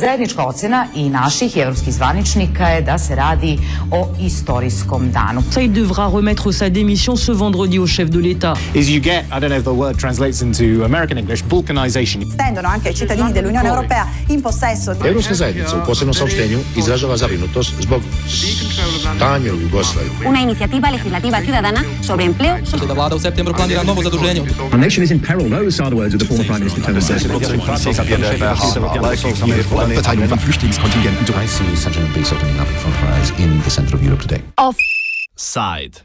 Zajednička ocena i naših i evropskih zvaničnika je da se radi o istorijskom danu. Il devra remettre sa démission ce vendredi au chef de l'État. Is you get, I don't know if the word translates into American English, balkanization. Stendono anche ai cittadini dell'Unione Europea in possesso. Evropska zajednica u posebnom saopštenju izražava zabrinutost zbog stanja u Jugoslaviji. Una iniciativa legislativa ciudadana sobre empleo. Da vlada u septembru planira novo zaduženje. Our nation is in peril. Those are the words of the former Prime Minister Tony Blair. internationale Verteilung von Flüchtlingskontingenten durch. Offside.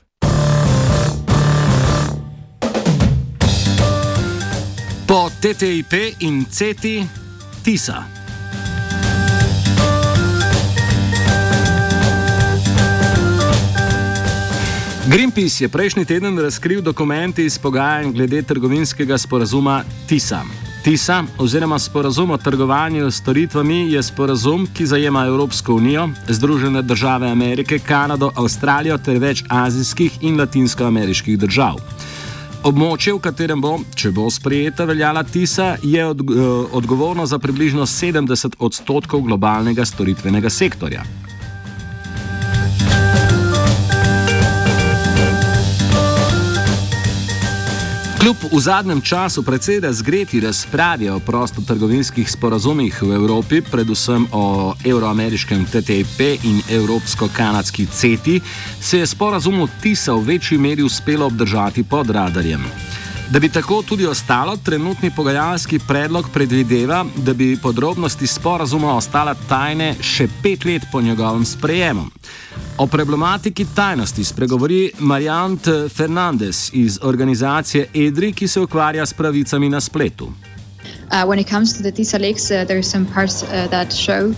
Po TTIP in CETI TISA. Greenpeace je prejšnji teden razkril dokumente iz pogajanj glede trgovinskega sporazuma TISA. TISA, oziroma sporazum o trgovanju s storitvami, je sporazum, ki zajema Evropsko unijo, Združene države Amerike, Kanado, Avstralijo ter več azijskih in latinskoameriških držav. Območje, v katerem bo, če bo sprejeta veljala TISA, je od, eh, odgovorno za približno 70 odstotkov globalnega storitvenega sektorja. Kljub v zadnjem času precej razgreti razpravi o prostotrgovinskih sporazumih v Evropi, predvsem o euroameriškem TTIP in evropsko-kanadski CETI, se je sporazumu TISA v večji meri uspelo obdržati pod radarjem. Da bi tako tudi ostalo, trenutni pogajalski predlog predvideva, da bi podrobnosti sporazuma ostala tajne še pet let po njegovem sprejemu. O problematiki tajnosti spregovori Marjant Fernandez iz organizacije EDRI, ki se ukvarja s pravicami na spletu. Uh, when it comes to the TISA leaks, uh, there are some parts uh, that show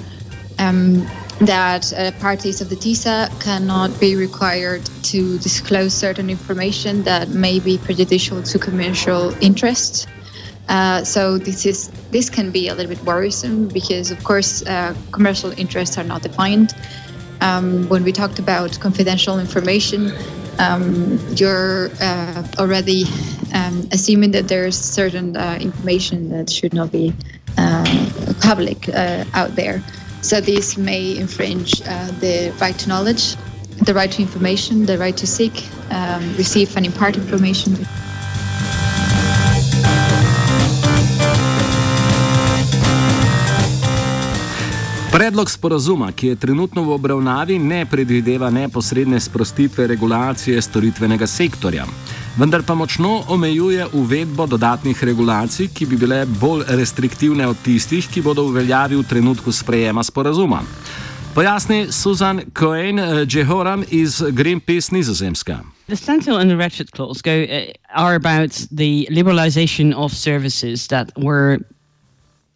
um, that uh, parties of the TISA cannot be required to disclose certain information that may be prejudicial to commercial interests. Uh, so this is this can be a little bit worrisome because, of course, uh, commercial interests are not defined. Um, when we talked about confidential information, um, you're uh, already um, assuming that there's certain uh, information that should not be uh, public uh, out there. So this may infringe uh, the right to knowledge, the right to information, the right to seek, um, receive, and impart information. Predlog sporazuma, ki je trenutno v obravnavi, ne predvideva neposredne sprostitve regulacije storitvenega sektorja, vendar pa močno omejuje uvedbo dodatnih regulacij, ki bi bile bolj restriktivne od tistih, ki bodo v veljavi v trenutku sprejema sporazuma. Pojasni Susan Cohen Jehoram iz Greenpeace Nizozemska. The standstill and the ratchet clause go uh, are about the liberalization of services that were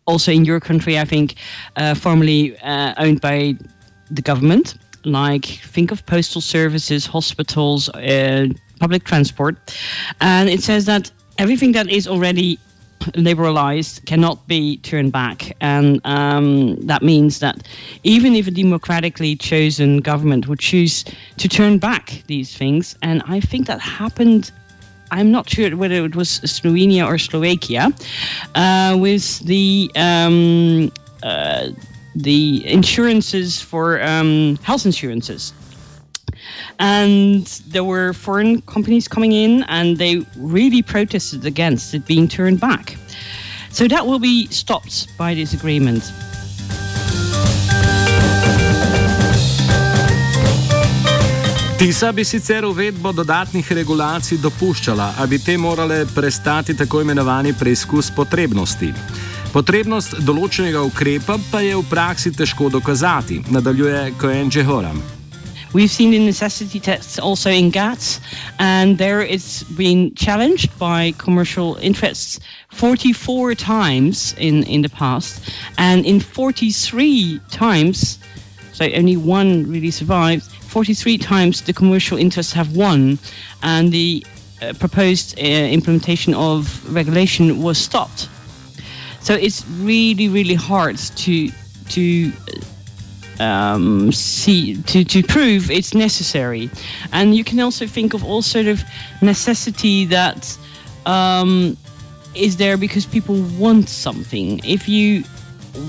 also in your country, I think, uh, formerly uh, owned by the government. Like, think of postal services, hospitals, uh, public transport. And it says that everything that is already liberalized cannot be turned back. And um, that means that even if a democratically chosen government would choose to turn back these things, and I think that happened I'm not sure whether it was Slovenia or Slovakia, uh, with the um, uh, the insurances for um, health insurances. And there were foreign companies coming in, and they really protested against it being turned back. So that will be stopped by this agreement. TISA bi sicer uvedbo dodatnih regulacij dopuščala, a bi te morale prestati tako imenovani preizkus potrebnosti. Potrebnost določenega ukrepa pa je v praksi težko dokazati, nadaljuje Cohen Jehoram. We've seen the necessity tests also in GATS, and there it's been challenged by commercial interests 44 times in, in the past, and in 43 times, so only one really survived, 43 times the commercial interests have won, and the uh, proposed uh, implementation of regulation was stopped. So it's really, really hard to to um, see to, to prove it's necessary, and you can also think of all sort of necessity that um, is there because people want something. If you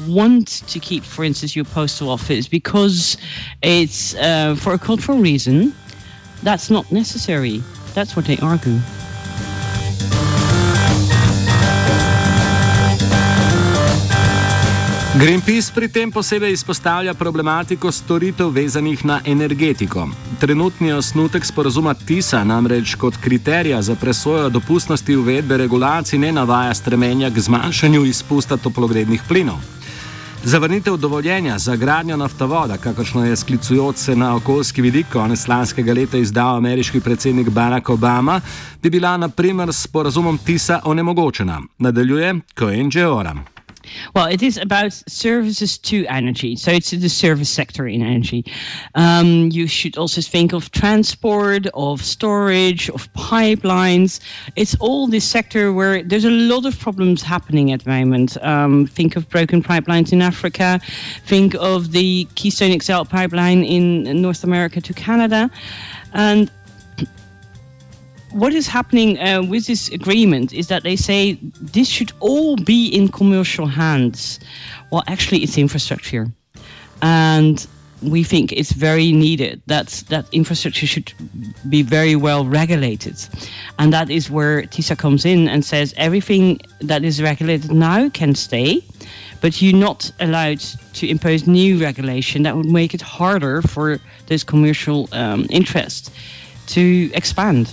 want to keep, for instance, your postal office because it's uh, for a cultural reason, that's not necessary. That's what they argue. Greenpeace pri tem posebej izpostavlja problematiko storitev vezanih na energetiko. Trenutni osnutek sporazuma TISA namreč kot kriterija za presojo dopustnosti uvedbe regulacij ne navaja stremenja k zmanjšanju izpusta toplogrednih plinov. Zavrnitev dovoljenja za gradnjo naftovoda, kakršno je sklicujoč se na okoljski vidik konec lanskega leta izdal ameriški predsednik Barack Obama, bi bila na primer s sporazumom TISA onemogočena. Nadaljuje Cohen Georam. Well, it is about services to energy. So it's the service sector in energy. Um, you should also think of transport, of storage, of pipelines. It's all this sector where there's a lot of problems happening at the moment. Um, think of broken pipelines in Africa. Think of the Keystone XL pipeline in North America to Canada. And what is happening uh, with this agreement is that they say this should all be in commercial hands. Well, actually, it's infrastructure, and we think it's very needed. That that infrastructure should be very well regulated, and that is where TISA comes in and says everything that is regulated now can stay, but you're not allowed to impose new regulation that would make it harder for those commercial um, interests to expand.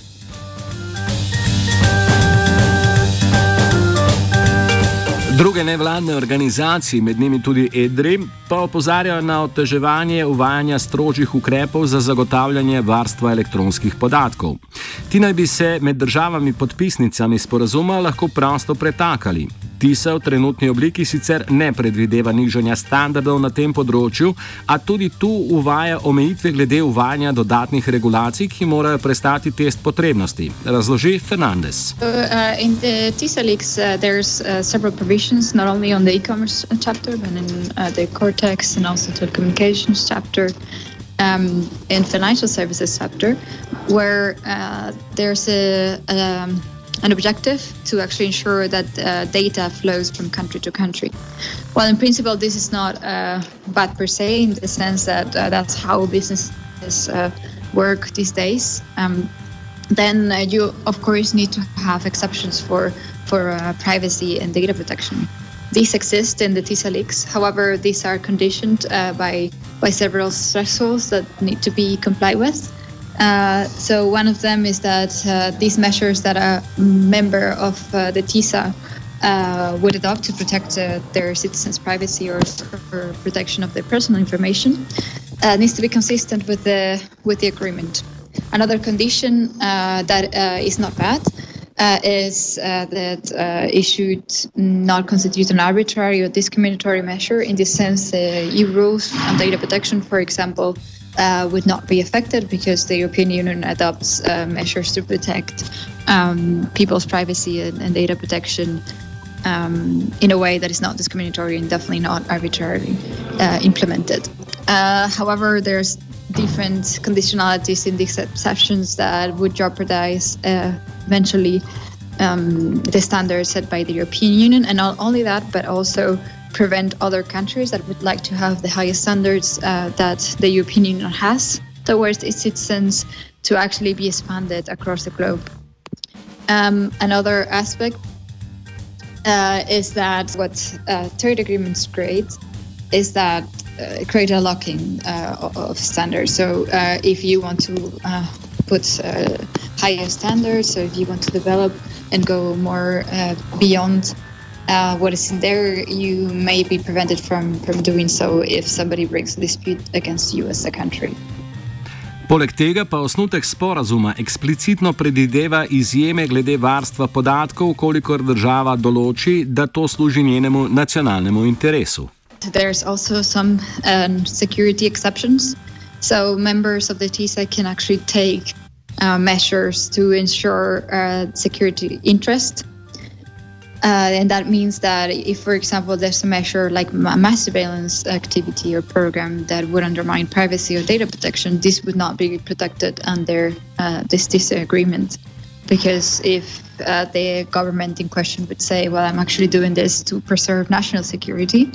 Druge nevladne organizacije, med njimi tudi EDRI, pa opozarjajo na oteževanje uvajanja strožjih ukrepov za zagotavljanje varstva elektronskih podatkov. Ti naj bi se med državami podpisnicami sporazuma lahko prosto pretakali. TISA v trenutni obliki sicer ne predvideva nižanja standardov na tem področju, a tudi tu uvaja omejitve glede uvajanja dodatnih regulacij, ki morajo prestati test potrebnosti. Razloži Fernandez. Uh, uh, in the TISA leaks, uh, there's uh, several provisions, not only on the e-commerce chapter, but in uh, the Cortex and also telecommunications chapter. Um, in financial services chapter, where uh, there's a um, an objective to actually ensure that uh, data flows from country to country. Well, in principle, this is not uh, bad per se, in the sense that uh, that's how businesses uh, work these days. Um, then uh, you, of course, need to have exceptions for for uh, privacy and data protection. These exist in the TISA leaks. However, these are conditioned by by several thresholds that need to be complied with. Uh, so one of them is that uh, these measures that a member of uh, the TISA uh, would adopt to protect uh, their citizens' privacy or for protection of their personal information needs to be consistent with the with the agreement. Another condition that is not bad is that it should not constitute an arbitrary or discriminatory measure. In this sense, EU rules on data protection, for example, uh, would not be affected because the European Union adopts uh, measures to protect um, people's privacy and, and data protection um, in a way that is not discriminatory and definitely not arbitrarily uh, implemented. Uh, however, there's different conditionalities in these exceptions that would jeopardize uh, eventually um, the standards set by the European Union, and not only that, but also prevent other countries that would like to have the highest standards uh, that the European Union has towards its citizens to actually be expanded across the globe. Um, another aspect uh, is that what uh, trade agreements create is that uh, create a locking uh, of standards. So uh, if you want to put higher standards, so if you want to develop and go more beyond uh, what is in there, you may be prevented from, from doing so if somebody brings a dispute against you as a country. Poleg tega pa osnutek sporazuma eksplicitno predvideva izjeme glede varstva podatkov, kolikor država določi, da to služi njenemu nacionalnemu interesu. There's also some um, security exceptions. So members of the TISA can actually take uh, measures to ensure uh, security interest Uh, and that means that if, for example, there's a measure like mass surveillance activity or program that would undermine privacy or data protection, this would not be protected under uh, this disagreement. Because if uh, the government in question would say, well, I'm actually doing this to preserve national security,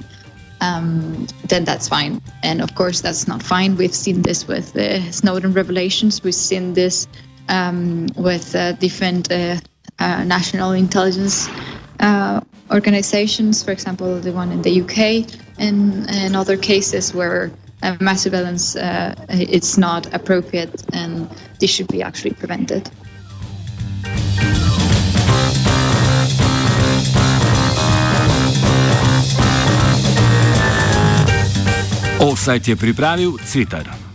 um, then that's fine. And of course, that's not fine. We've seen this with the Snowden revelations. We've seen this um, with uh, different uh, uh, national intelligence uh, organizations, for example, the one in the UK, and, and other cases where mass surveillance uh, it's not appropriate and this should be actually prevented. Offside je pripravil Cvitar.